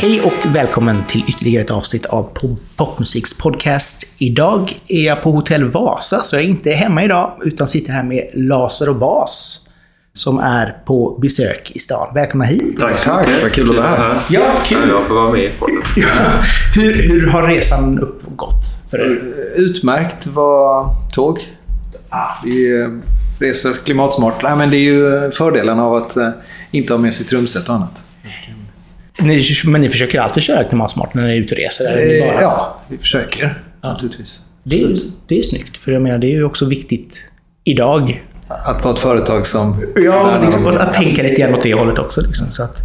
Hej och välkommen till ytterligare ett avsnitt av Popmusiks podcast. Idag är jag på Hotell Vasa, så jag är inte hemma idag, utan sitter här med Laser och Bas som är på besök i stan. Välkomna hit! Tack så mycket. Vad kul att vara här. Ja, kul! Jag får vara med i podden. hur, hur har resan uppgått för er? Utmärkt var tåg. Vi eh, reser klimatsmart. Nej, men det är ju fördelen av att eh, inte ha med sig trumset och annat. Ni, men ni försöker alltid köra klimatsmart när ni är ute och reser? Eller Eh, bara... Ja, vi försöker naturligtvis. Det är, det är snyggt, för jag menar, det är ju också viktigt idag. Att vara ett företag som... Ja, liksom, om- och att tänka lite grann åt det hållet också. Liksom, så att,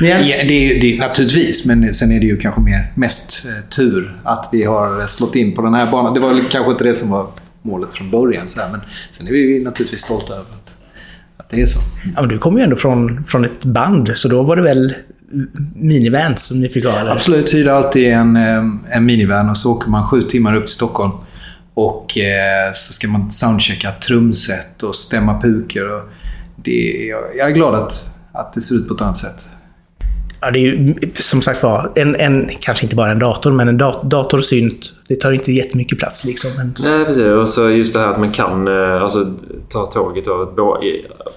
ni Ja, det är, det är, naturligtvis, men sen är det ju kanske mer mest eh, tur att vi har slått in på den här banan. Det var kanske inte det som var målet från början, så här, men sen är vi naturligtvis stolta över att, att det är så. ja, men du kommer ju ändå från, från ett band, så då var det väl minivans som ni fick ha? Eller? Absolut, hyrde alltid en, eh, en minivan och så åker man sju timmar upp till Stockholm. Och eh, så ska man soundchecka trumset och stämma pukor. Och det, jag, jag är glad att, att det ser ut på ett annat sätt. Ja, det är ju som sagt var, en, en, kanske inte bara en dator, men en dat dator och synt, det tar inte jättemycket plats. Liksom. Men, Nej, precis. Och så just det här att man kan eh, alltså, ta tåget. Och,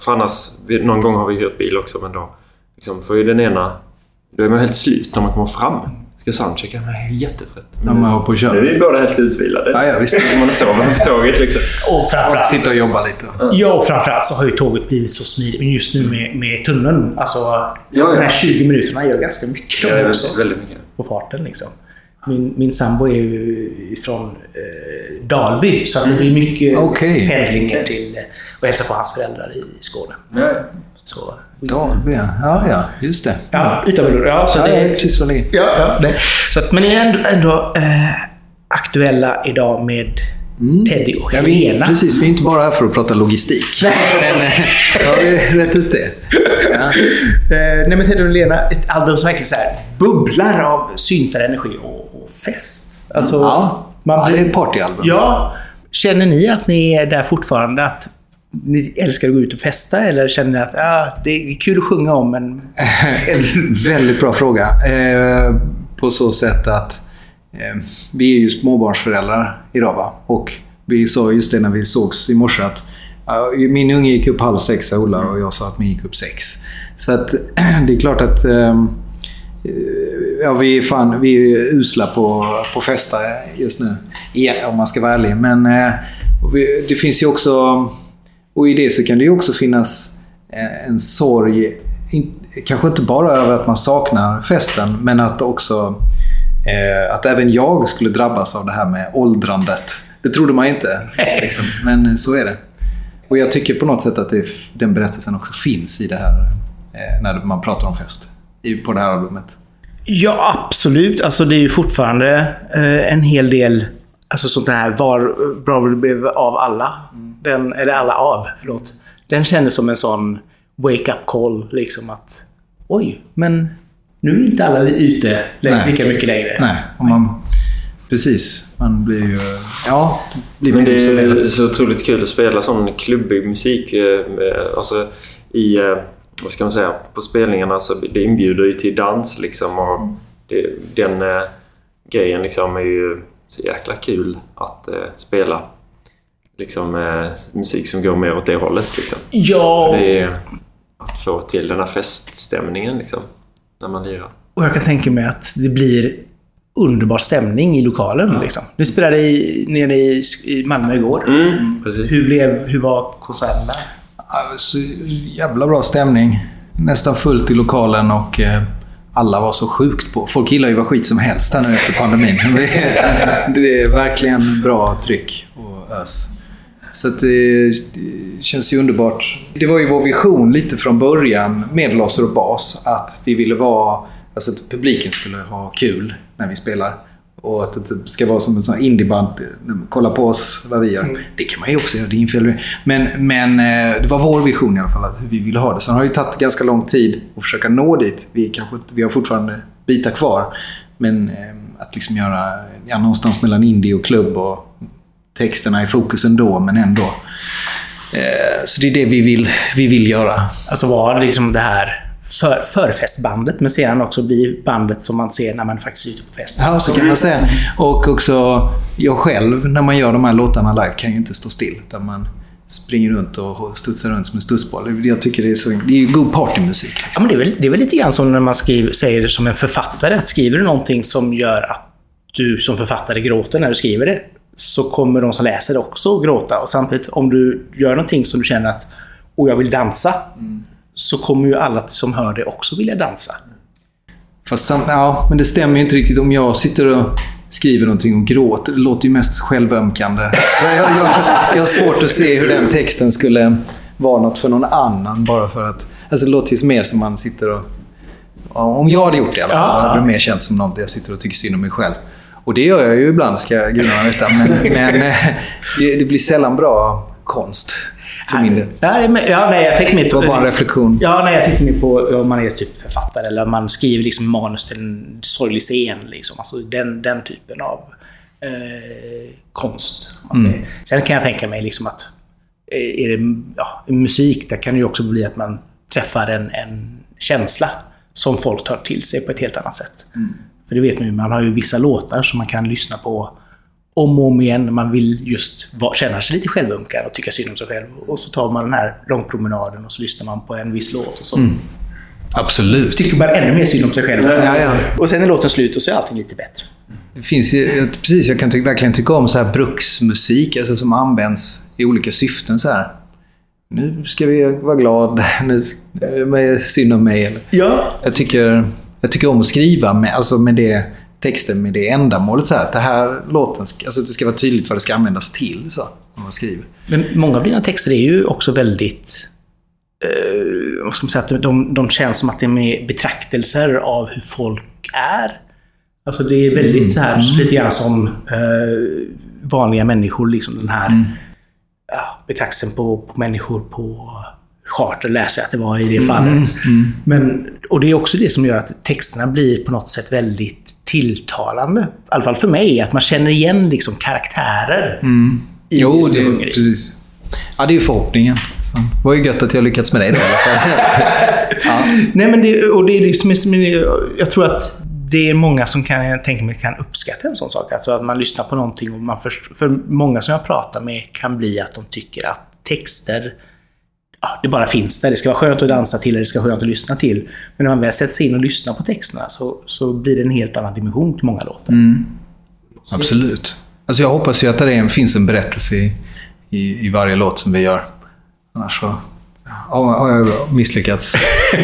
för annars, någon gång har vi hyrt bil också, men då liksom, får ju den ena... Då är man helt slut när man kommer fram. Ska soundchecka. Man är jättetrött. När man har på Nu är köret. vi båda helt utvilade. Ja, ja, visst. Man sover på tåget liksom. och framförallt, Sitta och jobba lite. ja, och framförallt så har ju tåget blivit så smidigt. Men just nu med, med tunneln, alltså ja. de här 20 minuterna gör ganska mycket Ja, också. är väldigt mycket. på farten. Liksom. Min, min sambo är ju från eh, Dalby, så det blir mycket Okej. pendling ner till eh, och hälsa på hans föräldrar i Skåne. Nej. Så, Dalby, ja, ja, just det. ja, utanför, ja, så Ja, det, ja, precis vad det är. ja, ja, det. Så att, men ni är ändå, ändå eh, aktuella idag med Teddy och Ja, vi, Helena. precis, vi är inte bara här för att prata logistik. Men, eh, ja, vi har rätt ut det. Ja. Eh, nej men Teddy och Helena, ett album som verkligen så här bubblar av syntar, energi och, och fest. Alltså, Ja. man ja, det är ett partyalbum. Ja. Känner ni att ni är där fortfarande? Att ni älskar att gå ut och festa? Eller känner ni att ah, det är kul att sjunga om, men... Väldigt bra fråga. Eh, på så sätt att eh, vi är ju småbarnsföräldrar idag. Va? Och vi sa just det när vi sågs i morse att uh, min unge gick upp halv sex, Ola, och jag sa att min gick upp sex. Så att det är klart att ehm, eh, ja, vi, är fan, vi är usla på, på att festa just nu. Om man ska vara ärlig. Men eh, vi, det finns ju också... Och i det så kan det ju också finnas eh, en sorg. Kanske inte bara över att man saknar festen, men att också... Eh, att även jag skulle drabbas av det här med åldrandet. Det trodde man ju inte. Liksom. Men så är det. Och jag tycker på något sätt att det, den berättelsen också finns i det här. Eh, när man pratar om fest. I, på det här albumet. Ja, absolut. Alltså det är ju fortfarande en hel del alltså sånt här var bra det blev av alla. Den, eller alla av, förlåt. Den kändes som en sån wake-up call. Liksom att oj, men nu är inte alla ute Nej. lika mycket längre. Nej, om man, precis. Man blir ju... Ja, det blir Men det är så otroligt kul att spela sån klubbig musik. eh, Alltså i, eh, vad ska man säga, på spelningarna så det inbjuder ju till dans liksom. Och det, den eh, grejen liksom är ju så jäkla kul att spela. Liksom eh, musik som går mer åt det hållet liksom. Ja, Det är att få till den här feststämningen liksom. När man lirar. och jag kan tänka mig att det blir underbar stämning i lokalen. Liksom. Ni spelade i, nere i, i Malmö igår. Mm, precis. Hur, blev, hur var konserten där? Ja, Så jävla bra stämning. Nästan fullt i lokalen och eh, alla var så sjukt på. Folk gillar ju vad skit som helst här nu efter pandemin. Det är, det är verkligen bra tryck och ös. Så det, det känns ju underbart. Det var ju vår vision lite från början med Laser och Bas. Att vi ville vara... Alltså att publiken skulle ha kul när vi spelar. Och att det ska vara som en sån indieband. Kolla på oss, vad vi gör. Det kan man ju också göra, det är inget fel. Men, men eh, det var vår vision i alla fall, att hur vi ville ha det. Sen har det ju tagit ganska lång tid att försöka nå dit. Vi, kanske, vi har fortfarande bitar kvar. Men eh, att liksom göra ja, någonstans mellan indie och klubb och texterna i fokus ändå, men ändå. Eh, så det är det vi vill, vi vill göra. Alltså vara liksom det här för, förfestbandet, men sedan också bli bandet som man ser när man faktiskt är ute på fest. Ja, så kan man säga. Och också jag själv, när man gör de här låtarna live, kan ju inte stå still. Utan man springer runt och studsar runt som en studsboll. Jag tycker det är, så, det är god partymusik. Ja, men det, är väl, det är väl lite grann som när man skriver, säger som en författare. Att skriver du någonting som gör att du som författare gråter när du skriver det, så kommer de som läser också att gråta. Och samtidigt, om du gör någonting som du känner att och jag vill dansa, mm. så kommer ju alla som hör det också vilja dansa. Fast sam, ja, men det stämmer ju inte riktigt. Om jag sitter och skriver någonting och gråter, det låter ju mest självömkande. Jag, jag, jag har svårt att se hur den texten skulle vara något för någon annan bara för att... Alltså det låter ju mer som man sitter och... Om jag hade gjort det i alla fall, ja. hade det mer känts som något jag sitter och tycker synd om mig själv. Och det gör jag ju ibland, ska gudarna veta. Men, men eh, det, det, blir sällan bra konst. För min del. Ja, nej, jag tänkte mer på... Det var bara en reflektion. Ja, nej, jag tänkte mer på om man är typ författare eller om man skriver liksom manus till en sorglig scen. Liksom. Alltså den, den typen av eh, konst. Mm. Sen kan jag tänka mig liksom att eh, är det ja, musik, där kan det ju också bli att man träffar en, en känsla som folk tar till sig på ett helt annat sätt. Mm. För det vet man ju, man har ju vissa låtar som man kan lyssna på om och om igen. Man vill just känna sig lite självömkad och tycka synd om sig själv. Och så tar man den här långpromenaden och så lyssnar man på en viss låt. Och så mm. Absolut. Tycker man ännu mer synd om sig själv. Ja, ja. Och sen är låten slut och så är allting lite bättre. Det finns ju, precis, jag kan ty verkligen tycka om så här bruksmusik alltså som används i olika syften. Så här. Nu ska vi vara glad, nu är det synd om mig. Ja. Jag tycker jag tycker om att skriva med, alltså med det texten med det ändamålet. Så här, att det här låten, alltså det ska vara tydligt vad det ska användas till. Så, när man skriver. Men många av dina texter är ju också väldigt... Eh, vad ska man säga? de, de känns som att det är med betraktelser av hur folk är. Alltså det är väldigt mm. så här, mm. lite grann som eh, vanliga människor. Liksom den här mm. ja, betraktelsen på, på människor på charter läser jag att det var i det mm, fallet. Mm, mm. Men, och det är också det som gör att texterna blir på något sätt väldigt tilltalande. I alla fall för mig, att man känner igen liksom karaktärer. Mm. I jo, det, är, precis. Ja, det är ju förhoppningen. Så. Det var ju gött att jag lyckats med det då, ja. Nej, men det, och det är liksom, jag tror att det är många som kan, jag tänker mig kan uppskatta en sån sak. Alltså att man lyssnar på någonting och man först, för många som jag pratar med kan bli att de tycker att texter det bara finns där. Det ska vara skönt att dansa till, eller det ska vara skönt att lyssna till. Men när man väl sätter sig in och lyssnar på texterna så, så blir det en helt annan dimension till många låtar. Mm. Absolut. Alltså jag hoppas ju att det finns en berättelse i, i, i varje låt som vi gör. Annars så har jag misslyckats.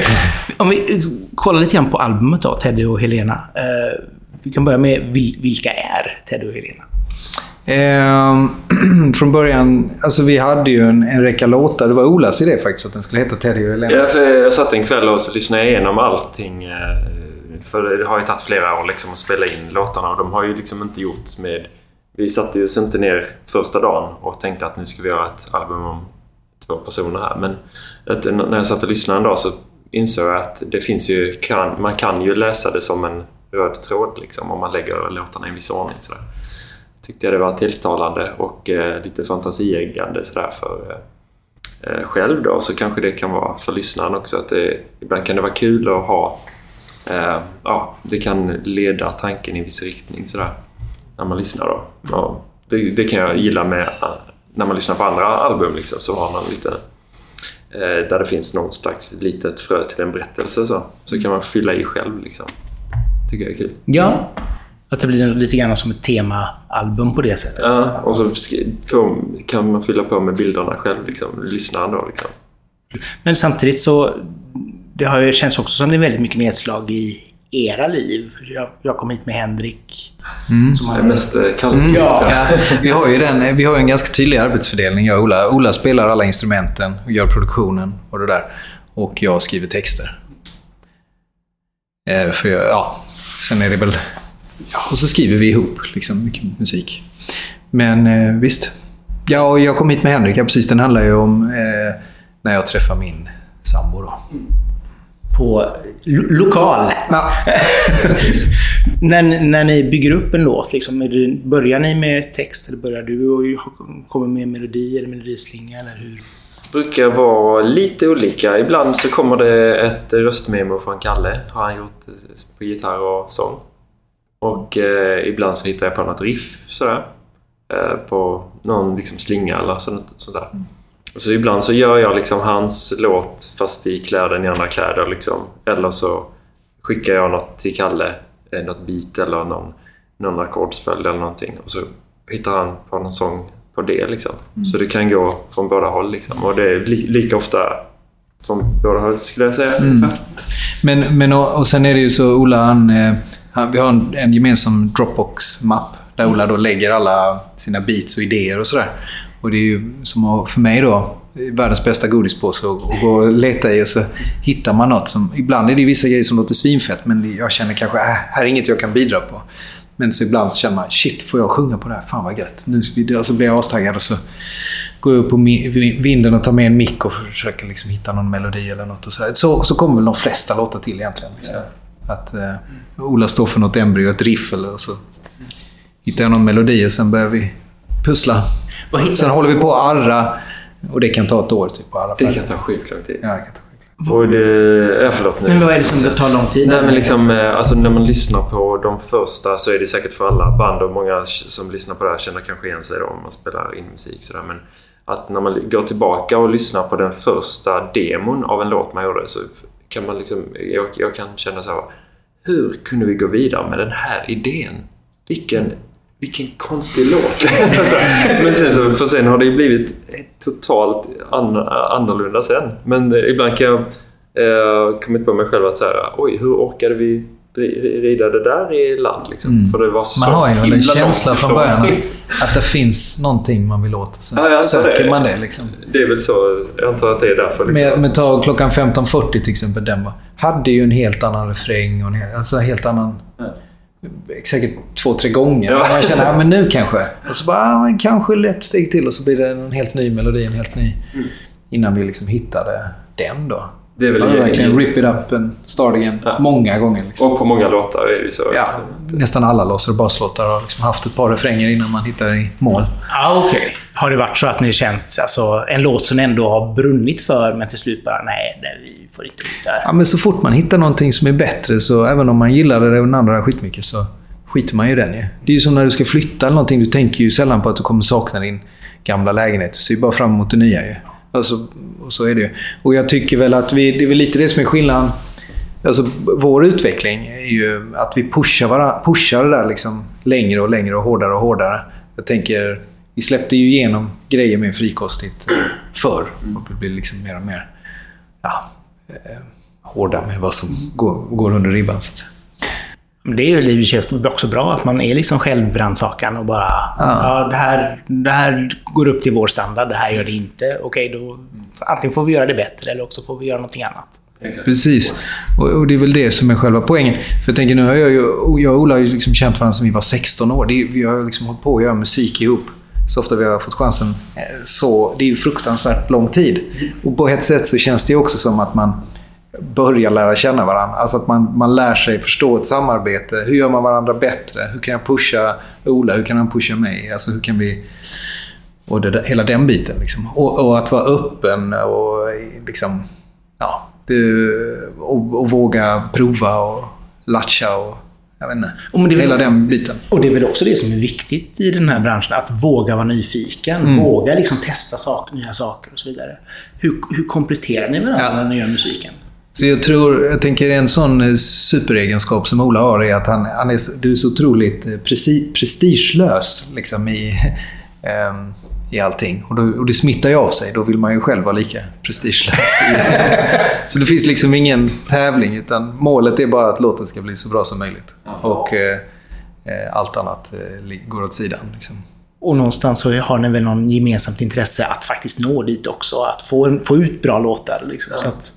Om vi kollar lite grann på albumet då, Teddy och Helena. Eh, vi kan börja med vilka är Teddy och Helena? Eh, från början, alltså vi hade ju en, en räcka låtar. Det var Olas idé faktiskt att den skulle heta Teddy och Helena. Ja, jag satt en kväll och så lyssnade igenom allting. Eh, för det har ju tagit flera år liksom att spela in låtarna och de har ju liksom inte gjorts med... Vi satte ju oss inte ner första dagen och tänkte att nu ska vi göra ett album om två personer här. Men att, när jag satt och lyssnade en dag så insåg jag att det finns ju... Kan, man kan ju läsa det som en röd tråd liksom om man lägger låtarna i en viss ordning. Sådär tyckte jag det var tilltalande och eh, lite fantasieggande sådär för eh, själv då så kanske det kan vara för lyssnaren också att det, ibland kan det vara kul att ha eh, ja, det kan leda tanken i viss riktning sådär när man lyssnar då. Ja, det, det, kan jag gilla med eh, när man lyssnar på andra album liksom, så har man lite eh, där det finns någon slags litet frö till en berättelse så, så kan man fylla i själv liksom. Tycker jag är kul. Ja, att det blir lite grann som ett temaalbum på det sättet. Ja, och så kan man fylla på med bilderna själv, liksom, lyssnaren då. Liksom. Men samtidigt så det har ju känts också som det är väldigt mycket nedslag i era liv. Jag, jag kom hit med Henrik. Mm. Som har... Det är mest eh, kallt. Mm. Ja. ja. vi, har ju den, vi har en ganska tydlig arbetsfördelning, jag och Ola. Ola spelar alla instrumenten och gör produktionen och det där. Och jag skriver texter. Eh, för jag, ja, sen är det väl Ja, och så skriver vi ihop liksom, mycket musik. Men eh, visst. Ja, och jag kom hit med Henrik. Ja, precis. Den handlar ju om eh, när jag träffar min sambo. Då. på lo lokal. Ja. när, när ni bygger upp en låt, liksom, är det, börjar ni med text eller börjar du och kommer med melodi eller melodislinga? Eller hur? brukar vara lite olika. Ibland så kommer det ett röstmemo från Kalle. Har han gjort på gitarr och sång. Och eh, ibland så hittar jag på något riff sådär. Eh, på någon liksom slinga eller sånt, sånt där. Och så ibland så gör jag liksom hans låt fast i kläder i andra kläder. Liksom. Eller så skickar jag något till Kalle. Eh, något beat eller någon, någon ackordsföljd eller någonting. Och så hittar han på någon sång på det. Liksom. Mm. Så det kan gå från båda håll. Liksom. Och det är li lika ofta från båda håll skulle jag säga. Mm. Men, men och, och, sen är det ju så, Ola han, eh, vi har en, en gemensam Dropbox-mapp där Ola då lägger alla sina beats och idéer och sådär. Och det är ju som för mig då, världens bästa godispåse och, och gå och leta i och så hittar man något som... Ibland är det vissa grejer som låter svinfett men jag känner kanske, äh, här är inget jag kan bidra på. Men så ibland så känner man, shit, får jag sjunga på det här? Fan vad gött. Nu så blir jag astaggad och så går jag upp på vinden och tar med en mick och försöker liksom hitta någon melodi eller något. Och så, så, så kommer väl de flesta låtar till egentligen. Liksom. Att eh, Ola står för något embryo, ett riff eller så hittar jag någon melodi och sen börjar vi pussla. Sen håller vi på att arra och det kan ta ett år. Typ, att arra det kan ta sjukt lång tid. Ja, det kan ta och det, ja, förlåt nu. Men vad är det som det tar lång tid? Nej, men liksom, eh, alltså, när man lyssnar på de första så är det säkert för alla band och många som lyssnar på det här känner kanske igen sig då om man spelar in musik. Sådär. Men att när man går tillbaka och lyssnar på den första demon av en låt man gjorde så kan man liksom... Jag, jag kan känna så här, Hur kunde vi gå vidare med den här idén? Vilken vilken konstig låt. men sen så, för sen har det ju blivit totalt an, annorlunda sen. Men eh, ibland kan jag eh, kommit på mig själv att så här, oj, hur orkade vi rida det där i land? Liksom? Mm. För det var så man har ju en känsla från början att, det finns någonting man vill åt. Sen ja, söker det. man det. Liksom. Det är väl så. Jag antar att det är därför. Liksom. Med, med ta klockan 15.40 till exempel. Den var, hade ju en helt annan refräng och en helt, alltså helt annan... Ja säkert två, tre gånger. Ja. Man känner, ja men nu kanske. Och så bara, ja, men kanske ett steg till och så blir det en helt ny melodi, en helt ny. Mm. Innan vi liksom hittade den då. Det är väl ja, verkligen rip it up and start again. Ja. Många gånger. Liksom. Och på många låtar är det så. Ja, nästan alla låser och baslåtar har liksom haft ett par refränger innan man hittar i mål. Ja, okej. Okay. Har det varit så att ni känt alltså, en låt som ändå har brunnit för, men till slut bara nej, nej vi får inte ut det Ja, men så fort man hittar någonting som är bättre, så även om man gillar det och den andra skitmycket, så skiter man ju i den ju. Det är ju som när du ska flytta eller någonting. Du tänker ju sällan på att du kommer sakna din gamla lägenhet. Du ser ju bara fram emot det nya ju. Alltså, och så är det ju. Och jag tycker väl att vi, det är väl lite det som är skillnaden. Alltså, vår utveckling är ju att vi pushar, varandra, pushar det där liksom längre och längre och hårdare och hårdare. Jag tänker, vi släppte ju igenom grejer mer frikostigt förr. Och vi blir liksom mer och mer ja, eh, hårda med vad som går, går under ribban. Så att säga. Det är ju också bra att man är liksom självrannsakan och bara ja. ja. det, här, det här går upp till vår standard, det här gör det inte. Okej, då antingen får vi göra det bättre eller också får vi göra någonting annat. Precis. Och, och, det är väl det som är själva poängen. För jag tänker, nu har jag, jag och Ola har ju liksom känt varandra sedan vi var 16 år. Det, vi har liksom hållit på att göra musik ihop. Så ofta vi har fått chansen. Eh, så det är ju fruktansvärt lång tid. Och på ett sätt så känns det också som att man börja lära känna varandra. Alltså att man, man lär sig förstå ett samarbete. Hur gör man varandra bättre? Hur kan jag pusha Ola? Hur kan han pusha mig? Alltså hur kan vi... Och det, hela den biten. Liksom. Och, och, att vara öppen och liksom... Ja, det, och, och, våga prova och latcha och... Jag vet inte. Och hela den biten. Och det är väl också det som är viktigt i den här branschen. Att våga vara nyfiken. Mm. Våga liksom testa saker, nya saker och så vidare. Hur, hur kompletterar ni varandra ja. när ni gör musiken? Så jag tror, jag tänker en sån eh, superegenskap som Ola har är att han, han är, du är så otroligt eh, prestigelös liksom, i, um, i allting. Och, då, och det smittar ju av sig. Då vill man ju själv vara lika prestigelös. så det finns liksom ingen tävling, utan målet är bara att låten ska bli så bra som möjligt. Och eh, eh, allt annat eh, går åt sidan. Liksom. Och någonstans så har ni väl någon gemensamt intresse att faktiskt nå dit också. Att få, få ut bra låtar. Liksom, ja. så att,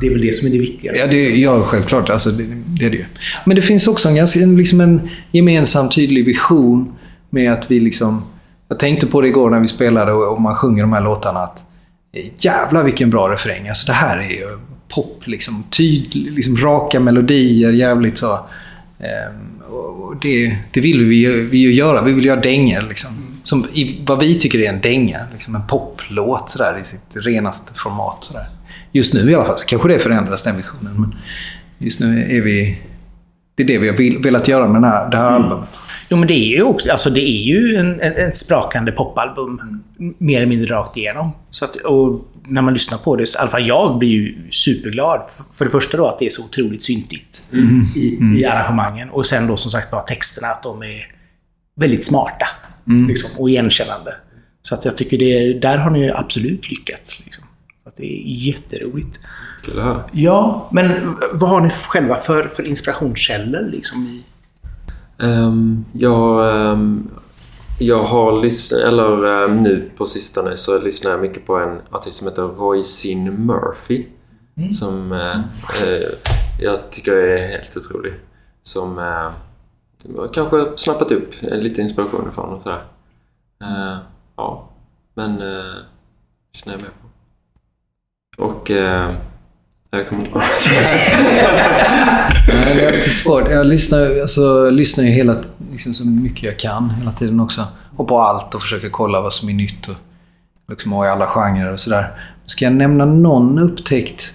det är väl det som är det viktigaste. Ja, det, ja självklart. Alltså, det, det är det ju. Men det finns också en, ganska, liksom en gemensam tydlig vision med att vi liksom... Jag tänkte på det igår när vi spelade och, och man sjunger de här låtarna. att eh, Jävlar vilken bra refräng. Alltså det här är ju pop. Liksom, tydlig, liksom raka melodier, jävligt så. Ehm, och det, det vill vi, ju- vi ju göra. Vi vill göra dängor. Liksom. Som i, vad vi tycker är en dänga. Liksom en poplåt sådär, i sitt renaste format. Sådär. Just nu i alla fall. Så kanske det förändras, den visionen. Men just nu är vi... Det är det vi har velat göra med här, det här albumet. Jo, men det är ju också, alltså det är ju en, ett, sprakande popalbum. Mer eller mindre rakt igenom. Så att, och när man lyssnar på det, så, i alla fall jag blir ju superglad. För det första då att det är så otroligt syntigt i, i arrangemangen. Och sen då som sagt var texterna, att de är väldigt smarta. Liksom, och igenkännande. Så att jag tycker det, där har ni ju absolut lyckats. Liksom. Att det är jätteroligt. Kul att höra. Ja, men vad har ni själva för, för inspirationskällor? Liksom, i, Ehm, jag, ehm, jag har lyssnat, eller ehm, nu på sistone så lyssnar jag mycket på en artist som heter Roisin Murphy. Som eh, eh, jag tycker är helt otrolig. Som jag kanske snappat upp lite inspiration ifrån och sådär. Eh, ja, men eh, lyssnar jag med. Och eh, jag kommer Nej, det är lite svårt. Jag lyssnar, alltså, lyssnar ju hela, liksom, så mycket jag kan hela tiden också. Och på allt och försöker kolla vad som är nytt. Och, liksom, och i alla genrer och sådär. Ska jag nämna någon upptäckt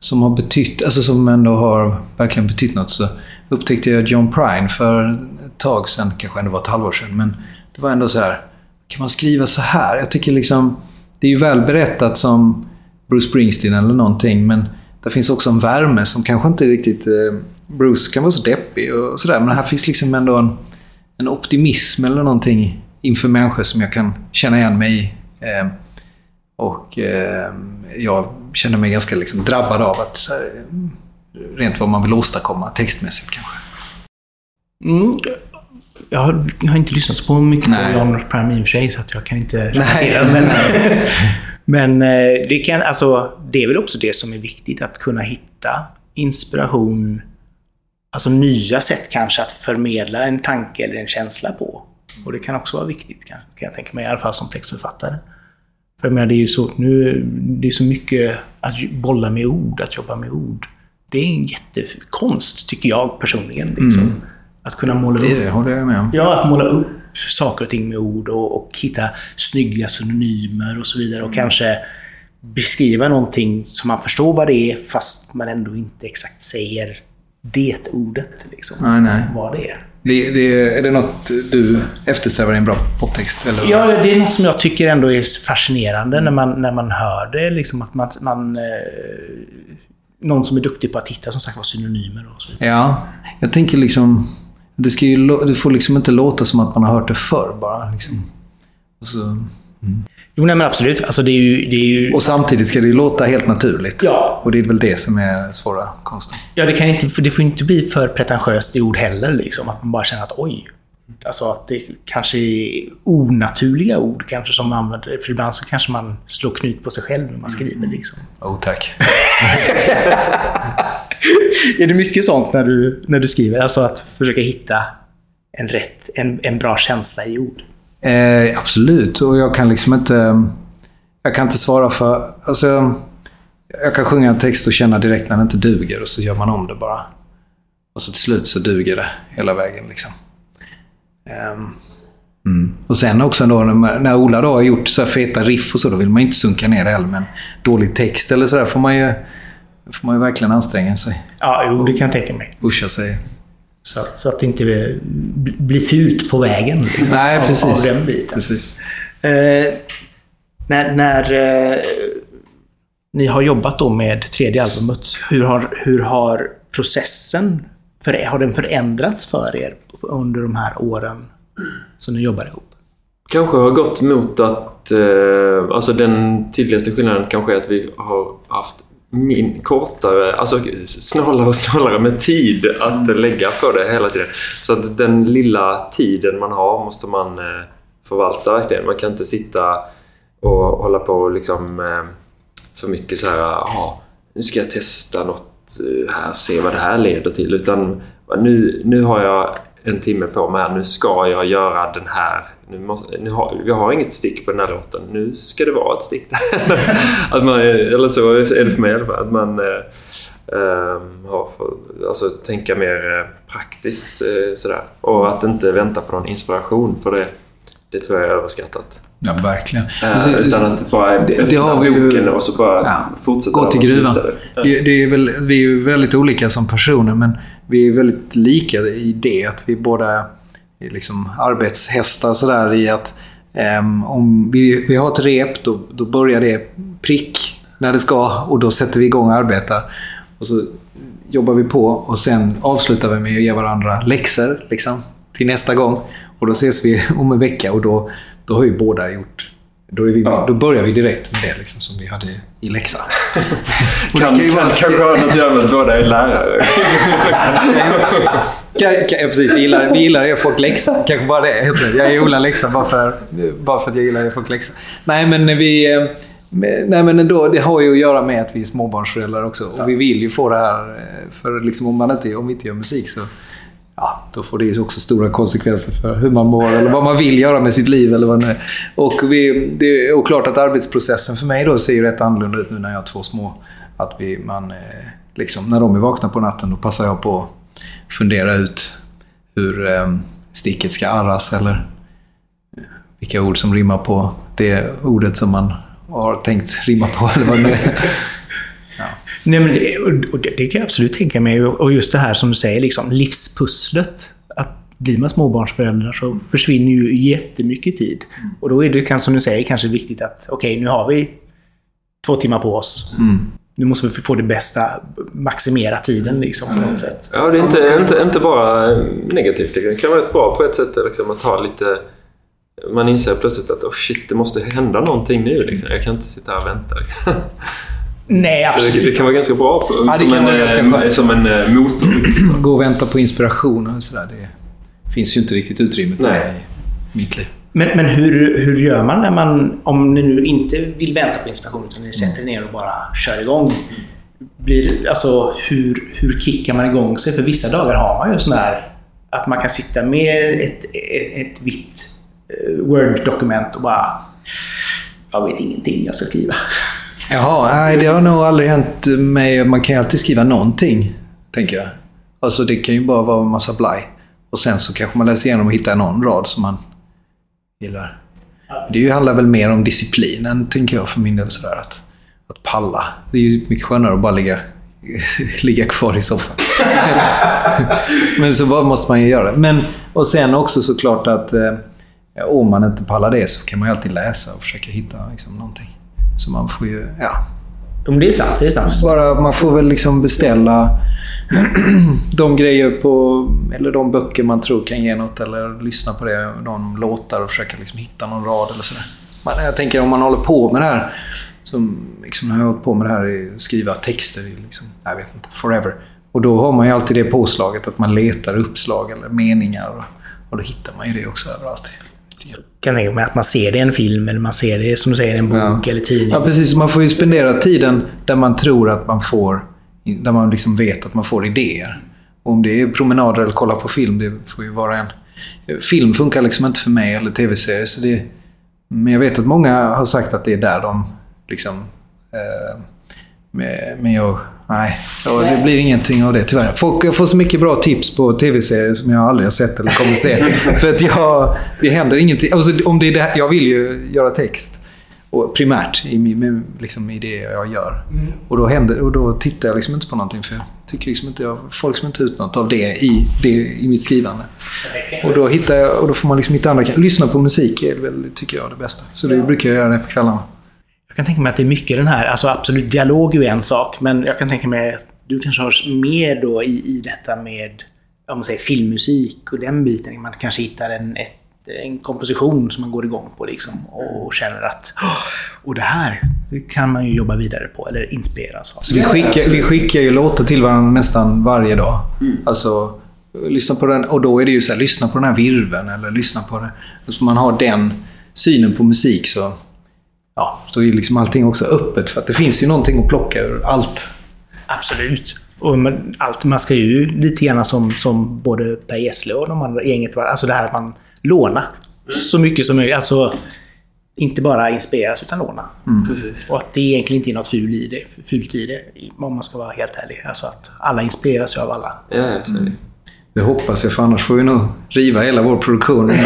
som har betytt, alltså som ändå har verkligen betytt något så upptäckte jag John Prine för ett tag sedan, kanske ändå var ett halvår sedan. Men det var ändå så här, kan man skriva så här? Jag tycker liksom, det är ju väl berättat som Bruce Springsteen eller någonting, men det finns också en värme som kanske inte riktigt... Eh, Bruce kan vara så deppig och sådär, men här finns liksom ändå en, en optimism eller någonting inför människor som jag kan känna igen mig i. Eh, och eh, jag känner mig ganska liksom drabbad av att så här, rent vad man vill åstadkomma textmässigt kanske. Mm. Jag, har, jag har inte lyssnat på mycket Nej. på John Prime i och för sig, så att jag kan inte relatera. Men, men eh, det, kan, alltså, det är väl också det som är viktigt, att kunna hitta inspiration, alltså nya sätt kanske att förmedla en tanke eller en känsla på. Och det kan också vara viktigt, kan, kan jag tänka mig, i alla fall som textförfattare. För jag menar, det är ju så, nu, det är så mycket att bolla med ord, att jobba med ord. Det är en jättekonst, tycker jag personligen. Liksom. Att kunna måla upp Det, det håller jag med om. Ja, att måla upp saker och ting med ord och, och hitta snygga synonymer och så vidare. Och kanske beskriva någonting som man förstår vad det är fast man ändå inte exakt säger det ordet. Liksom, Nej, nej. Vad det är. Det, det, är det något du eftersträvar i en bra? Eller? Ja, det är något som jag tycker ändå är fascinerande när man, när man hör det. Liksom att man, man, eh, någon som är duktig på att hitta som sagt var synonymer och så vidare. Ja, jag tänker liksom... Det, ska ju, det får liksom inte låta som att man har hört det förr bara. Liksom. Så, Jo, nej, men absolut. Alltså, det är ju... Det är ju och samtidigt ska det ju låta helt naturligt. Ja. Och det är väl det som är svåra konsten. Ja, det, kan inte, för det får inte bli för pretentiöst i ord heller. Liksom, att man bara känner att oj. Alltså att det kanske är onaturliga ord kanske som man använder. För ibland så kanske man slår knut på sig själv när man skriver. Liksom. Oh, tack. Är det mycket sånt när du, när du skriver? Alltså att försöka hitta en, rätt, en, en bra känsla i ord? Eh, absolut, och jag kan liksom inte... Jag kan inte svara för... Alltså, jag kan sjunga en text och känna direkt när den inte duger och så gör man om det bara. Och så till slut så duger det hela vägen. Liksom. Ehm, mm. Och sen också då, när, Ola då har gjort så här feta riff och så, då vill man ju inte sunka ner det heller. Men dålig text eller sådär får man ju, får man ju verkligen anstränga sig. Ja, jo, det kan jag tänka mig. Pusha sig. Så, så att det inte blir- blir fult på vägen. Liksom, Nej, av- precis. Av den biten. Precis. Eh, när när eh, ni har jobbat då med tredje albumet, hur har, hur har processen för, har den förändrats för er under de här åren som ni jobbar ihop? kanske har gått mot att... Eh, alltså den tydligaste skillnaden kanske är att vi har haft min, kortare, alltså snålare och snålare med tid att lägga på det hela tiden. Så att den lilla tiden man har måste man eh, förvalta verkligen. Man kan inte sitta och hålla på och liksom eh, för mycket så här, ja, nu ska jag testa något eh, här, se vad det här leder till. Utan nu, nu har jag en timme på mig här. Nu ska jag göra den här. Nu måste, nu har, vi har inget stick på den här låten. Nu ska det vara ett stick där. att man, eller så är det för mig i alla fall. Att man eh, har, alltså, tänka mer eh, praktiskt eh, sådär. Och att inte vänta på någon inspiration. För det, det tror jag är överskattat. Ja, verkligen. Eh, alltså, utan att bara det, det har vi boken och så bara ja, fortsätta. Gå till gruvan. Det, det, är väl, vi är ju väldigt olika som personer men vi är väldigt lika i det. Att vi båda är liksom arbetshästar sådär i att um, om vi, vi har ett rep, då, då börjar det prick när det ska och då sätter vi igång och arbetar. Och så jobbar vi på och sen avslutar vi med att ge varandra läxor liksom, till nästa gång. Och då ses vi om en vecka och då, då har ju båda gjort då, vi, ja. då börjar vi direkt med det liksom, som vi hade i läxan. kan, kan, kan kanske ha något att göra med att båda är lärare. kan, precis. Vi gillar, vi gillar att ge folk läxa. Kanske bara det. Jag Ola läxa bara för, bara för att jag gillar att ge folk läxa. Nej, men vi... Eh, nej men ändå, det har ju att göra med att vi är småbarnsföräldrar också. Och ja. vi vill ju få det här, eh, för liksom om, man inte, om vi inte gör musik så ja, då får det ju också stora konsekvenser för hur man mår eller vad man vill göra med sitt liv. Eller vad det är. Och vi, det är klart att arbetsprocessen för mig då ser ju rätt annorlunda ut nu när jag har två små. Att vi, man, eh, liksom, när de är vakna på natten, då passar jag på att fundera ut hur ehm, sticket ska arras eller vilka ord som rimmar på det ordet som man har tänkt rimma på. Eller vad det är. Nej, men det, och det, det, kan jag absolut tänka mig. Och just det här som du säger, liksom, livspusslet. Att blir man småbarnsförälder så försvinner ju jättemycket tid. Och då är det, som du säger, kanske viktigt att okej, okay, nu har vi två timmar på oss. Mm. Nu måste vi få det bästa, maximera tiden liksom, på något sätt. Ja, det är inte, inte, inte bara negativt. Det kan vara bra på ett sätt liksom, att ha lite... Man inser plötsligt att oh shit, det måste hända någonting nu. Liksom. Jag kan inte sitta här och vänta. Nej, absolut. Det, det, kan vara ganska bra på, ja, som, en, ganska som en eh, motor. Gå och vänta på inspiration och sådär. Det finns ju inte riktigt utrymme till det i mitt liv. Men, men hur, hur gör man när man, om ni nu inte vill vänta på inspiration utan ni sätter ner och bara kör igång? Blir, alltså, hur, hur kickar man igång sig? För vissa dagar har man ju sån här att man kan sitta med ett, ett, ett vitt eh, Word-dokument och bara jag vet ingenting jag ska skriva. Jaha, nej det har nog aldrig hänt mig. Man kan ju alltid skriva någonting, tänker jag. Alltså det kan ju bara vara en massa blaj. Och sen så kanske man läser igenom och hittar någon rad som man gillar. Det handlar väl mer om disciplinen, tänker jag för min del. Sådär, att, att palla. Det är ju mycket skönare att bara ligga, ligga kvar i soffan. Men så vad måste man ju göra det. Men, och sen också såklart att eh, om man inte pallar det så kan man ju alltid läsa och försöka hitta liksom, någonting. Så man får ju, ja. det är sant. Det är sant. Bara, man får väl liksom beställa de grejer på, eller de böcker man tror kan ge något eller lyssna på det, de låtar och försöka liksom hitta någon rad eller sådär. Man, jag tänker om man håller på med det här, som liksom, har hållit på med det här, skriva texter i, liksom, jag vet inte, forever. Och då har man ju alltid det påslaget att man letar uppslag eller meningar och, och då hittar man ju det också överallt kan tänka mig att man ser det i en film eller man ser det som du säger i en bok ja. eller tidning. Ja, precis. Man får ju spendera tiden där man tror att man får... Där man liksom vet att man får idéer. Och om det är promenader eller kolla på film, det får ju vara en... Film funkar liksom inte för mig, eller tv-serier. Så det, men jag vet att många har sagt att det är där de liksom... Eh, men jag Nej, det blir ingenting av det tyvärr. Folk, jag får så mycket bra tips på tv-serier som jag aldrig har sett eller kommer se. För att jag, det händer ingenting. Alltså, om det är det, jag vill ju göra text. Och primärt i, med, liksom, i det jag gör. Mm. Och, då händer, och då tittar jag liksom inte på någonting för jag tycker liksom inte jag får liksom inte ut något av det i, det, i mitt skrivande. Och då, hittar jag, och då får man liksom hitta andra... Lyssna på musik är väl, tycker jag, det bästa. Så det brukar jag göra det på kvällarna. Jag kan tänka mig att det är mycket den här, alltså absolut dialog är ju en sak, men jag kan tänka mig att du kanske har mer då i, i detta med om man säger filmmusik och den biten. Man kanske hittar en, ett, en komposition som man går igång på liksom och känner att och det här det kan man ju jobba vidare på eller inspireras av. Så vi, skickar, vi skickar ju låtar till varandra nästan varje dag. Mm. Alltså, lyssna på den och då är det ju så här, lyssna på den här virven eller lyssna på det. Så man har den synen på musik så då är liksom allting också öppet. För att det finns ju någonting att plocka ur allt. Absolut. Och man, allt, man ska ju lite grann som, som både Per Gessle och de andra gänget var, alltså det här att man lånar så mycket som möjligt. Alltså, inte bara inspireras utan låna. Precis. Och att det egentligen inte är något ful i det, fult i det, om man ska vara helt ärlig. Alltså att alla inspireras av alla. Ja, så. Det hoppas jag, för annars får vi nog riva hela vår produktion.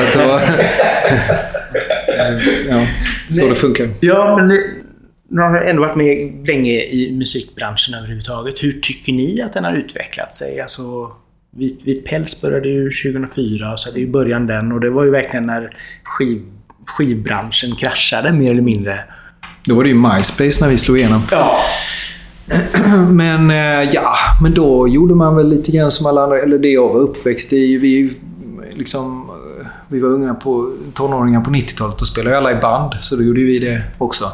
Var... ja, så det funkar. Ja, men nu, har ändå varit med länge i musikbranschen överhuvudtaget. Hur tycker ni att den har utvecklat sig? Alltså, Vit, Vit päls började ju 2004, så det är ju början den. Och det var ju verkligen när skiv, skivbranschen kraschade, mer eller mindre. Då var det ju MySpace när vi slog igenom. Ja. Men eh, ja, men då gjorde man väl lite grann som alla andra. Eller det jag var uppväxt i. Vi, liksom, eh, vi var unga på, tonåringar på 90-talet och spelade alla i band. Så då gjorde vi det också.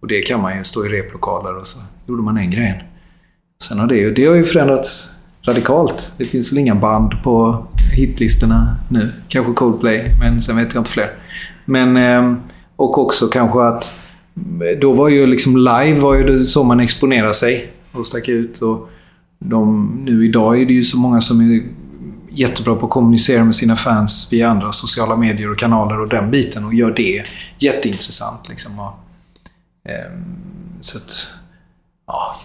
Och det kan man ju stå i replokaler och så gjorde man den grejen. Sen har det, ju- det har ju förändrats radikalt. Det finns väl inga band på hitlistorna nu. Kanske Coldplay, men sen vet jag inte fler. Men, ehm, och också kanske att då var ju liksom live var ju det så man exponerade sig och stack ut. Och de, nu idag är det ju så många som är jättebra på att kommunicera med sina fans via andra sociala medier och kanaler och den biten och gör det jätteintressant. Liksom. Och, ehm, så att, ja,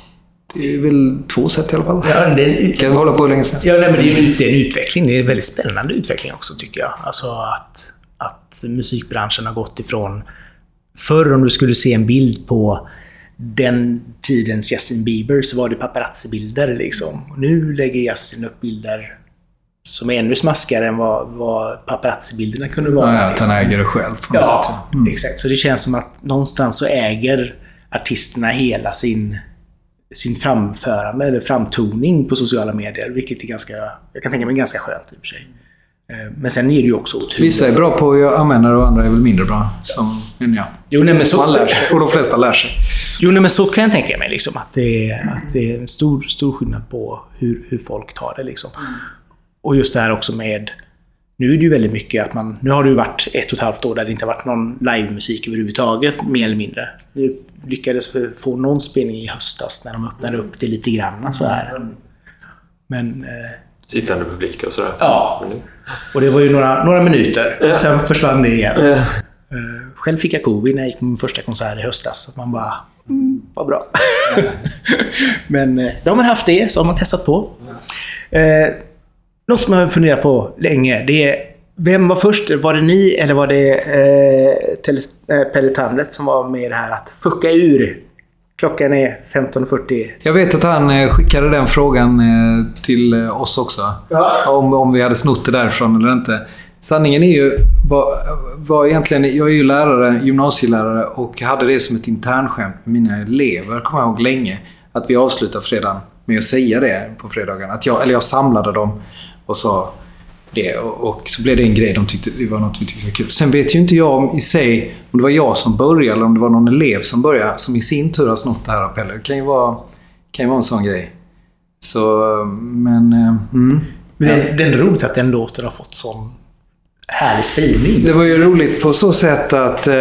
det är väl två sätt i alla fall. Ja, det, Kan vi hålla på hur länge som helst. Ja, nej, men det är ju det är en utveckling. Det är en väldigt spännande utveckling också, tycker jag. Alltså att, att musikbranschen har gått ifrån... Förr om du skulle se en bild på den tidens Justin Bieber så var det paparazzi-bilder. Liksom. Nu lägger Justin upp bilder som är ännu smaskigare än vad, vad paparazzi-bilderna kunde vara. Ja, att han äger det själv på något Ja, sätt. Mm. exakt. Så det känns som att någonstans så äger artisterna hela sin, sin framförande eller framtoning på sociala medier. Vilket är ganska, jag kan tänka mig ganska skönt i och för sig. Eh, Men sen är det ju också otroligt. Vissa är bra på att använda det och andra är väl mindre bra. Som än jag. Jo, nej, men så, Man lär sig. Och de flesta lär sig. jo, nej, men så kan jag tänka mig. Liksom, att, det är, att det är en stor, stor skillnad på hur, hur folk tar det. Liksom. Och just det här också med... Nu är det ju väldigt mycket att man... Nu har det ju varit ett och ett halvt år där det inte har varit någon livemusik överhuvudtaget, mer eller mindre. Vi lyckades få någon spelning i höstas när de öppnade upp det lite grann så här. Men... Eh, Sittande publik och sådär. Ja. Men nu- och det var ju några, några minuter. Ja. Sen försvann det igen. Ja. Eh, Själv fick jag covid när jag gick på min första konsert i höstas. Att man bara, mm, vad bra. Men eh, då har man haft det, så har man testat på. Eh, något som jag har funderat på länge, det är vem var först? Var det ni eller var det eh, tele, eh, Pelle Tamlet som var med i det här att fucka ur? Klockan är 15.40. Jag vet att han eh, skickade den frågan eh, till eh, oss också. Ja. Om, om vi hade snott det därifrån eller inte. Sanningen är ju, var, var egentligen, jag är ju lärare, gymnasielärare och hade det som ett internskämt med mina elever, kommer jag ihåg länge. Att vi avslutar fredagen med att säga det på fredagen. Att jag, eller jag samlade dem och sa det. Och, så blev det en grej de tyckte det var något vi tyckte var kul. Sen vet ju inte jag om, i sig om det var jag som började eller om det var någon elev som började som i sin tur har snott det här av Pelle. Det kan ju vara, kan ju vara en sån grej. Så, men... eh, Mm. Men det, det är roligt att den låten har fått sån härlig spridning. Det var ju roligt på så sätt att, eh,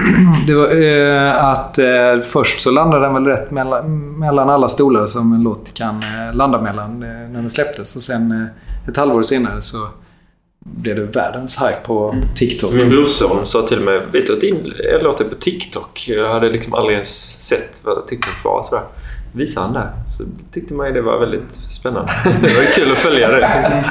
det var, eh, att eh, först så landade den väl rätt mellan, mellan alla stolar som en låt kan eh, landa mellan eh, när den släpptes. Och sen ett halvår senare så blev det världens hype på TikTok. Min brorson sa till mig, vet du att din låt är på TikTok? Jag hade liksom aldrig ens sett vad TikTok var. Sådär. Visade han där. Så tyckte man ju det var väldigt spännande. Det var ju kul att följa det.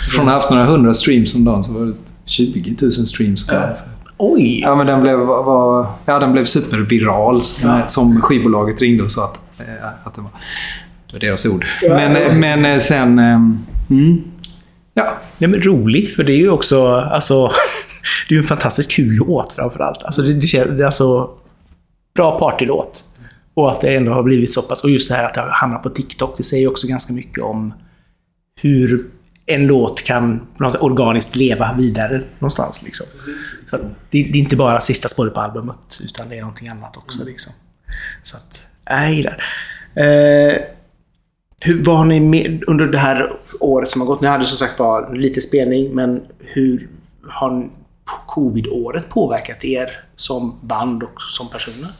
Så från att ha haft några hundra streams om dagen så var det 20 000 streams. Ja. Oj! Ja, men den blev, var, ja, den blev superviral som, som skivbolaget ringde och sa att, eh, att det, var, det var deras ord. Men, men eh, sen... Mm, ja, Ja, men roligt, för det är ju också... Alltså, det är ju en fantastiskt kul låt framförallt. Alltså, det, det, det är alltså bra partylåt. Och att det ändå har blivit så pass... Och just det här att det har hamnat på TikTok, det säger ju också ganska mycket om hur en låt kan organiskt leva vidare någonstans. Liksom. Så att det, det är inte bara sista spåret på albumet, utan det är någonting annat också. Liksom. Så att, jag gillar eh, hur, Vad har ni med under det här året som har gått? Ni hade som sagt var lite spelning, men hur har covid-året påverkat er som band och som personer?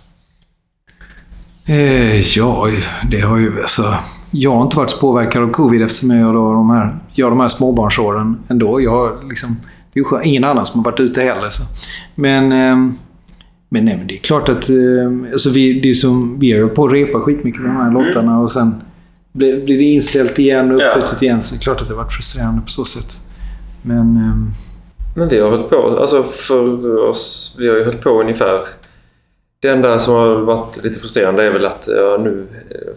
Eh, ja, det har ju... Alltså, jag har inte varit så påverkad av covid eftersom jag har de här, gör de här småbarnsåren ändå. Jag har liksom, det är ju ingen annan som har varit ute heller. Så. Men, eh, men, nej, men det är klart att eh, alltså vi, det är som, vi är ju på att repa skitmycket med de här låtarna och sen blir, blir det inställt igen och uppskjutet igen. Så det är klart att det varit frustrerande på så sätt. Men... Eh, Men vi har hållit på, alltså för oss, vi har ju hållit på ungefär det enda som har varit lite frustrerande är väl att ja, nu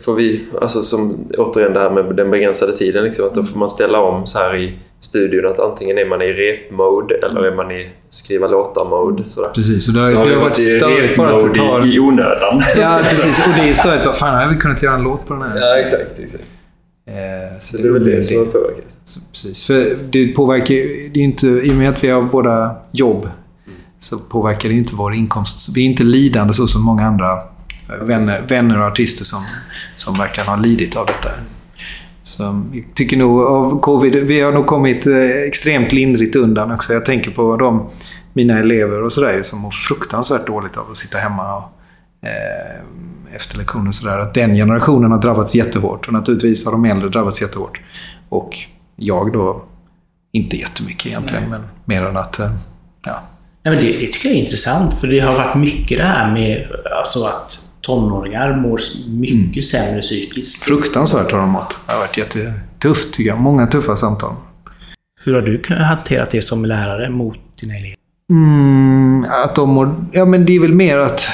får vi, alltså som återigen det här med den begränsade tiden, liksom, att då får man ställa om så här i studion att antingen är man i rep-mode eller är man i skriva låtar-mode. Precis, och det har, Så det har varit varit störigt bara att det tar... i, onödan. Ja, precis. Och det är störigt bara, fan, hade vi kunnat göra en låt på den här? Ja, exakt. exakt. Eh, Så det är väl det som har påverkat. Så, precis, för det påverkar ju- det är inte, I och med att vi har båda jobb så påverkar det inte vår inkomst. Vi är inte lidande så som många andra eh, vänner, vänner och artister som, som verkar ha lidit av detta. Så jag tycker nog av covid, vi har nog kommit eh, extremt lindrigt undan också. Jag tänker på de, mina elever och sådär som mår fruktansvärt dåligt av att sitta hemma och, eh, efter lektioner och sådär. Att den generationen har drabbats jättehårt och naturligtvis har de äldre drabbats jättehårt. Och jag då, inte jättemycket egentligen, men mer än att, eh, ja. Nej, men det, det tycker jag är intressant, för det har varit mycket det här med alltså att tonåringar mår mycket sämre psykiskt. Fruktansvärt har de mått. Det har varit jättetufft tycker jag. Många tuffa samtal. Hur har du kunnat hantera det som lärare mot dina elever? Mm, att de mår, ja, men det är väl mer att,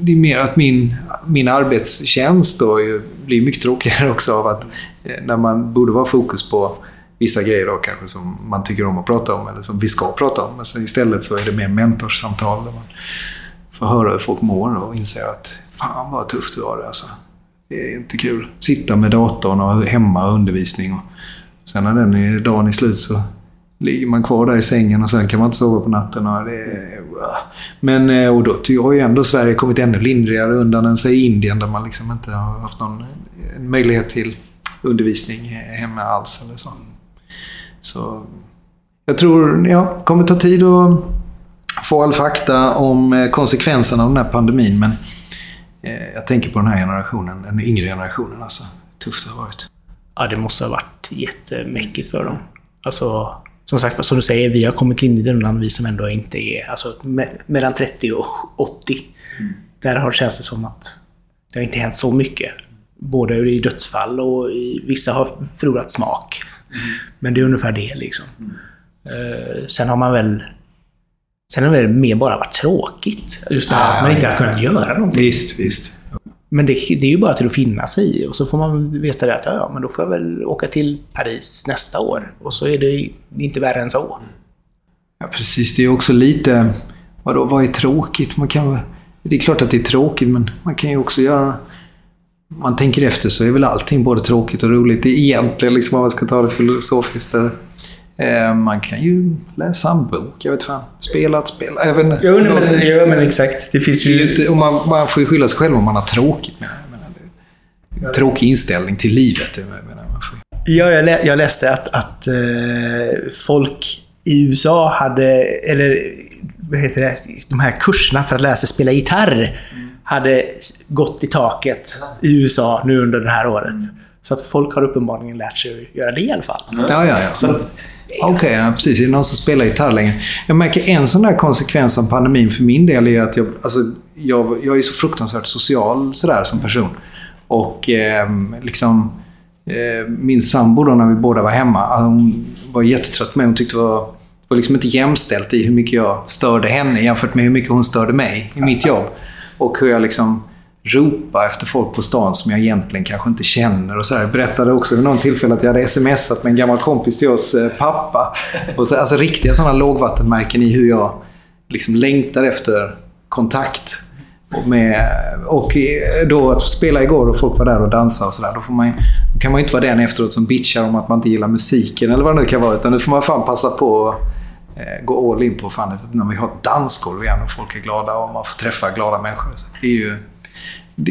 det är mer att min, min arbetstjänst då ju blir mycket tråkigare också av att eh, när man borde vara fokus på vissa grejer då kanske som man tycker om att prata om eller som vi ska prata om. Men sen istället så är det mer mentorssamtal där man får höra hur folk mår och inser att fan vad tufft du har det alltså. Det är inte kul. Sitta med datorn och hemma och undervisning. Och sen när den är, dagen är slut så ligger man kvar där i sängen och sen kan man inte sova på natten. Och det är, men eh, och då har ju ändå Sverige kommit ännu lindrigare undan än säg Indien där man liksom inte har haft någon möjlighet till undervisning hemma alls. Eller så så jag tror ja, kommer ta tid att få all fakta om eh, konsekvenserna av den här pandemin. Men eh, jag tänker på den här generationen, den yngre generationen. Alltså, tufft det har varit. Ja, det måste ha varit jättemäckigt för dem. Alltså, som sagt, som du säger, vi har kommit lindrigt undan, vi som ändå inte är... Alltså, me- mellan 30 och 80. Där har det känts som att det har inte hänt så mycket. Både i dödsfall och i, vissa har förlorat smak. Men det är ungefär det liksom. Eh, sen har man väl... Sen har det mer bara varit tråkigt. Just det här att man inte har kunnat göra någonting. Visst, visst. Men det, det är ju bara till att finna sig i. Och så får man veta det att ja, ja, men då får jag väl åka till Paris nästa år. Och så är det inte värre än så. Ja, precis. Det är också lite... Vadå, vad är tråkigt? Man kan, det är klart att det är tråkigt, men man kan ju också göra... Man tänker efter så är väl allting både tråkigt och roligt. Egentligen, liksom, om man ska ta det filosofiskt. Eh, man kan ju läsa en bok, jag vet fan. Spela ett spel. Även, Jo, nej, men, ja, men exakt. Det finns ju inte, och man, man får ju skylla sig själv om man har tråkigt. Men, jag menar, tråkig inställning till livet. Jag menar, man får, Ja, jag, lä, jag läste att, att eh, folk i USA hade, eller vad heter det, de här kurserna för att lära sig spela gitarr hade gått i taket i USA nu under det här året. Så att folk har uppenbarligen lärt sig att göra det i alla fall. ja, ja, ja. Att, Okej, ja, precis. Är det någon som spelar gitarr längre? Jag märker en sån där konsekvens av pandemin för min del är att jag, alltså, jag, jag är så fruktansvärt social sådär som person. Och eh, liksom... Eh, min sambo då när vi båda var hemma, alltså, hon var jättetrött på mig. Hon tyckte det var, var liksom inte jämställt i hur mycket jag störde henne jämfört med hur mycket hon störde mig i mitt jobb. Och hur jag liksom ropa efter folk på stan som jag egentligen kanske inte känner. Och så här. Jag berättade också vid någon tillfälle att jag hade smsat med en gammal kompis till oss eh, pappa. Och så, alltså riktiga sådana lågvattenmärken i hur jag liksom längtar efter kontakt. Och, med, och då att spela igår och folk var där och dansade och sådär. Då, får man, då kan man ju inte vara den efteråt som bitchar om att man inte gillar musiken eller vad det nu kan vara. Utan nu får man fan passa på att Eh, gå all in på fan, när vi har ett dansgolv igen och folk är glada och man får träffa glada människor. Så det är ju,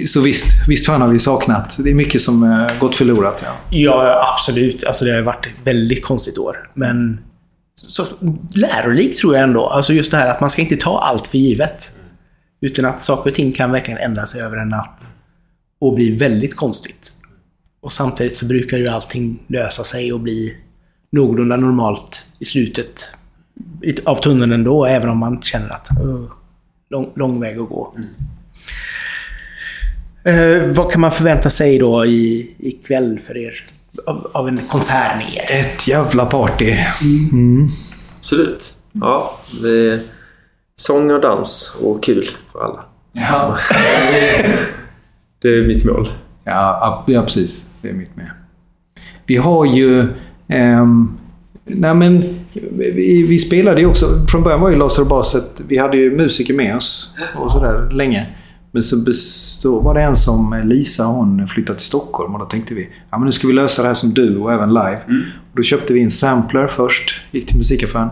så visst, visst fan har vi saknat. Det är mycket som eh, gått förlorat. Ja. Ja, absolut. Alltså det har varit ett väldigt konstigt år. Men så, lärorikt tror jag ändå. Alltså just det här att man ska inte ta allt för givet. Utan att saker och ting kan verkligen ändra sig över en natt. och bli väldigt konstigt. Och samtidigt så brukar ju allting lösa sig och bli någorlunda normalt i slutet av tunneln ändå, även om man känner att uh, lång, lång väg att gå. Eh, vad kan man förvänta sig då i, ikväll för er? Av, av en konsert med er? Ett jävla party. Absolut. Ja, det är sång och dans och kul för alla. Ja. Det är mitt mål. Ja, ja, precis. Det är mitt med. Vi har ju... ehm, nej men, vi, vi spelade ju också... Från början var ju Laser och Baset... Vi hade ju musiker med oss och sådär länge. Men så bestod, var det en som Lisa, hon flyttade till Stockholm och då tänkte vi ja, men nu ska vi lösa det här som du och även live. Och då köpte vi en sampler först, gick till musikaffären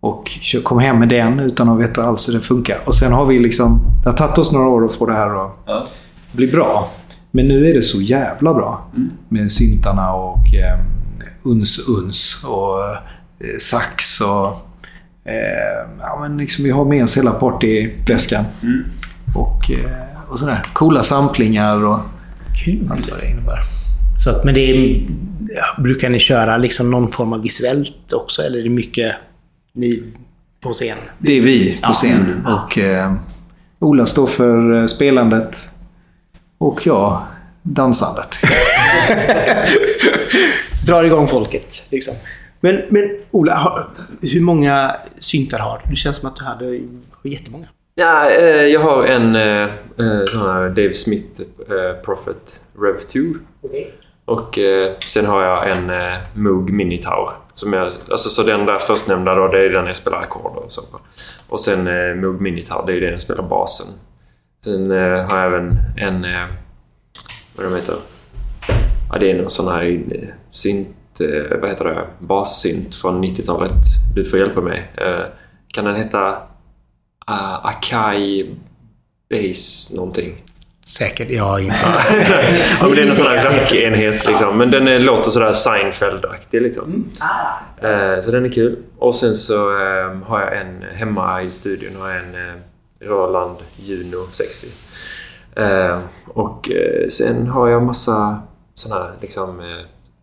och kom hem med den utan att veta alls hur det funkar. Och sen har vi liksom... Det har tagit oss några år att få det här att Ja. bli bra. Men nu är det så jävla bra. Med syntarna och eh, uns-uns och eh, sax och... Eh, ja, men liksom, vi har med oss hela partyväskan. Och, eh, och sådär. Coola samplingar och Kul! allt vad det innebär. Så att, men det är, ja, brukar ni köra liksom någon form av visuellt också, eller är det mycket ni på scen? Det är vi på scen. Och eh, Ola står för eh, spelandet. Och jag dansandet. Drar igång folket, liksom. Men, men Ola, har, hur många syntar har du? Det känns som att du hade jättemånga. Ja, eh, jag har en eh, eh, sån här Dave Smith Prophet Rev 2. Okej. Och sen har jag en Moog Minitar. Som jag, alltså, så den där förstnämnda då, det är den jag spelar ackord och så på. Och sen Moog Minitar, det är den jag spelar basen. Sen har jag även en... Vad de heter? Ja, det är någon sån här synt... Eh, vad heter det? Bassynt från 90-talet. Du får hjälpa mig. Eh, kan den heta uh, Akai Base någonting? Säkert. Jag har inte... ja, men det är en sån här rackenhet liksom. Men den är, låter sådär Seinfeld-aktig liksom. Eh, så den är kul. Och sen så eh, har jag en hemma i studion har en Roland Juno 60. Eh, och sen har jag massa såna här liksom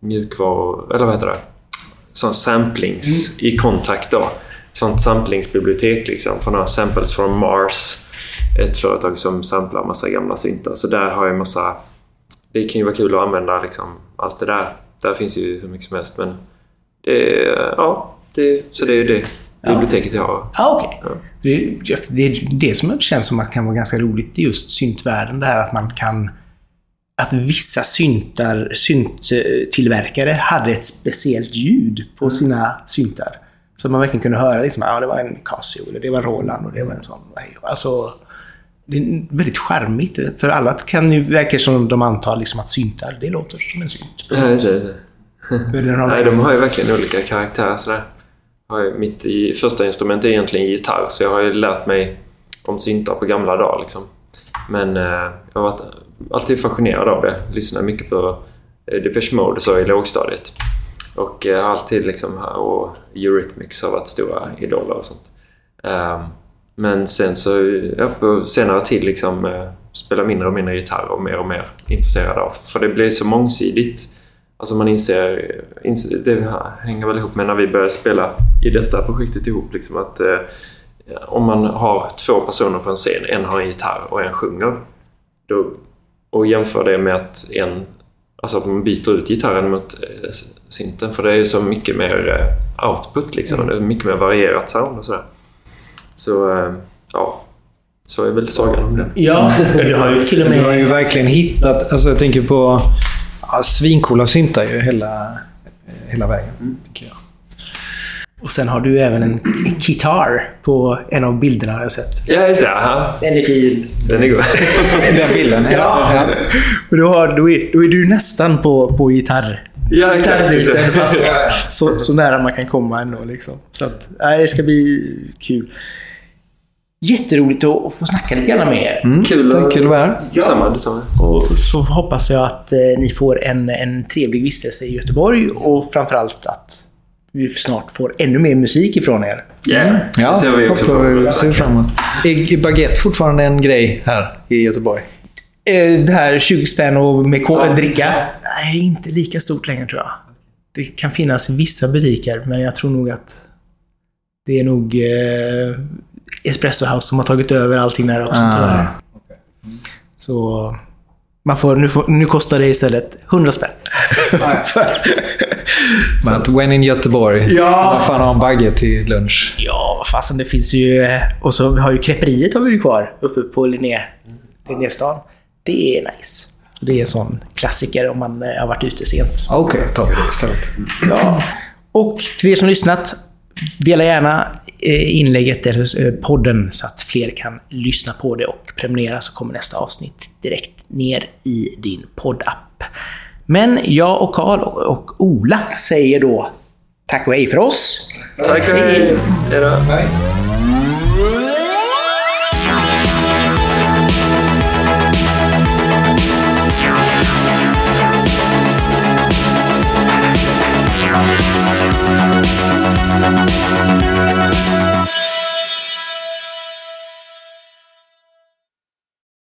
mjukvaror, eller vad heter det? Sån samplings i kontakt då. Sånt samplingsbibliotek liksom. Från några samples från Mars. Ett företag som samplar massa gamla syntar. Så där har jag massa... Det kan ju vara kul att använda liksom allt det där. Där finns ju hur mycket som helst men... Det, ja, det, så det är ju det biblioteket jag har. Ja, okej. Det, det är det som känns som att kan vara ganska roligt i just syntvärlden. Det här att man kan... Att vissa syntar, synttillverkare hade ett speciellt ljud på sina syntar. Så man verkligen kunde höra liksom, ja, det var en Casio, eller det var Roland och det var en sån. Alltså, det är väldigt charmigt. För alla kan ju, verkar som de antar liksom att syntar, det låter som en synt. Ja, det, det. Nej, de har ju verkligen olika karaktärer sådär. Mitt i, första instrument är egentligen gitarr, så jag har ju lärt mig om syntar på gamla dagar. Liksom. Men eh, jag har varit alltid fascinerad av det. Lyssnade mycket på eh, Depeche Mode så i lågstadiet. Och eh, har alltid liksom, och Eurythmics har varit stora idoler och sånt. Ehm, men sen så, ja, på senare tid liksom eh, spelar mindre och mindre gitarr och mer och mer intresserad av. För det blir så mångsidigt. Alltså man inser, eh, inser det hänger väl ihop med när vi började spela i detta projektet ihop. Liksom att eh, om man har två personer på en scen, en har en gitarr och en sjunger. Då, och jämför det med att en, alltså att man byter ut gitarren mot eh, synten. För det är ju så mycket mer eh, output liksom. Och det är mycket mer varierat sound och sådär. Så eh, ja, så är väl sagan om det. Ja, du har ju till och Du har ju med... verkligen hittat... Alltså jag tänker på... Ja, svincoola syntar ju hela, hela vägen, tycker jag. Och sen har du även en gitarr på en av bilderna har jag sett. Ja, just det. Aha. Den är fin. Den är god. Den bilden. Ja. ja. Och då, har, då, är, då är du nästan på, på gitarr. Ja. Gitarrbiten, fast så, så nära man kan komma ändå. Liksom. Så att, nej, det ska bli kul. Jätteroligt att, att få snacka lite grann med er. Kul, Tack, kul att vara här. Detsamma, detsamma. Och så hoppas jag att eh, ni får en, en trevlig vistelse i Göteborg och framförallt att vi snart får ännu mer musik ifrån er. Yeah. Ja, det ser vi också fram emot. ser vi fram emot. Är baguette fortfarande en grej här i Göteborg? Eh, Det här 20 spänn och med ko- dricka. Nej, inte lika stort längre tror jag. Det kan finnas i vissa butiker, men jag tror nog att det är nog eh, Espresso House som har tagit över allting där också Ah. tyvärr. Så man får, nu, får, nu kostar det istället 100 spänn. Men att when in Göteborg, Ja. vad fan har en bagge till lunch? Ja, fasen, det finns ju... Och så har ju Creperiet har vi ju kvar uppe på Linné, Linnéstan. Det är nice. Det är en sån klassiker om man eh, har varit ute sent. Okej, tar vi det istället. Ja. Och till er som lyssnat, dela gärna eh, inlägget eller eh, podden så att fler kan lyssna på det och prenumerera så kommer nästa avsnitt direkt ner i din poddapp. Men jag och Karl och Ola säger då tack och hej för oss. Tack och hej! Hej!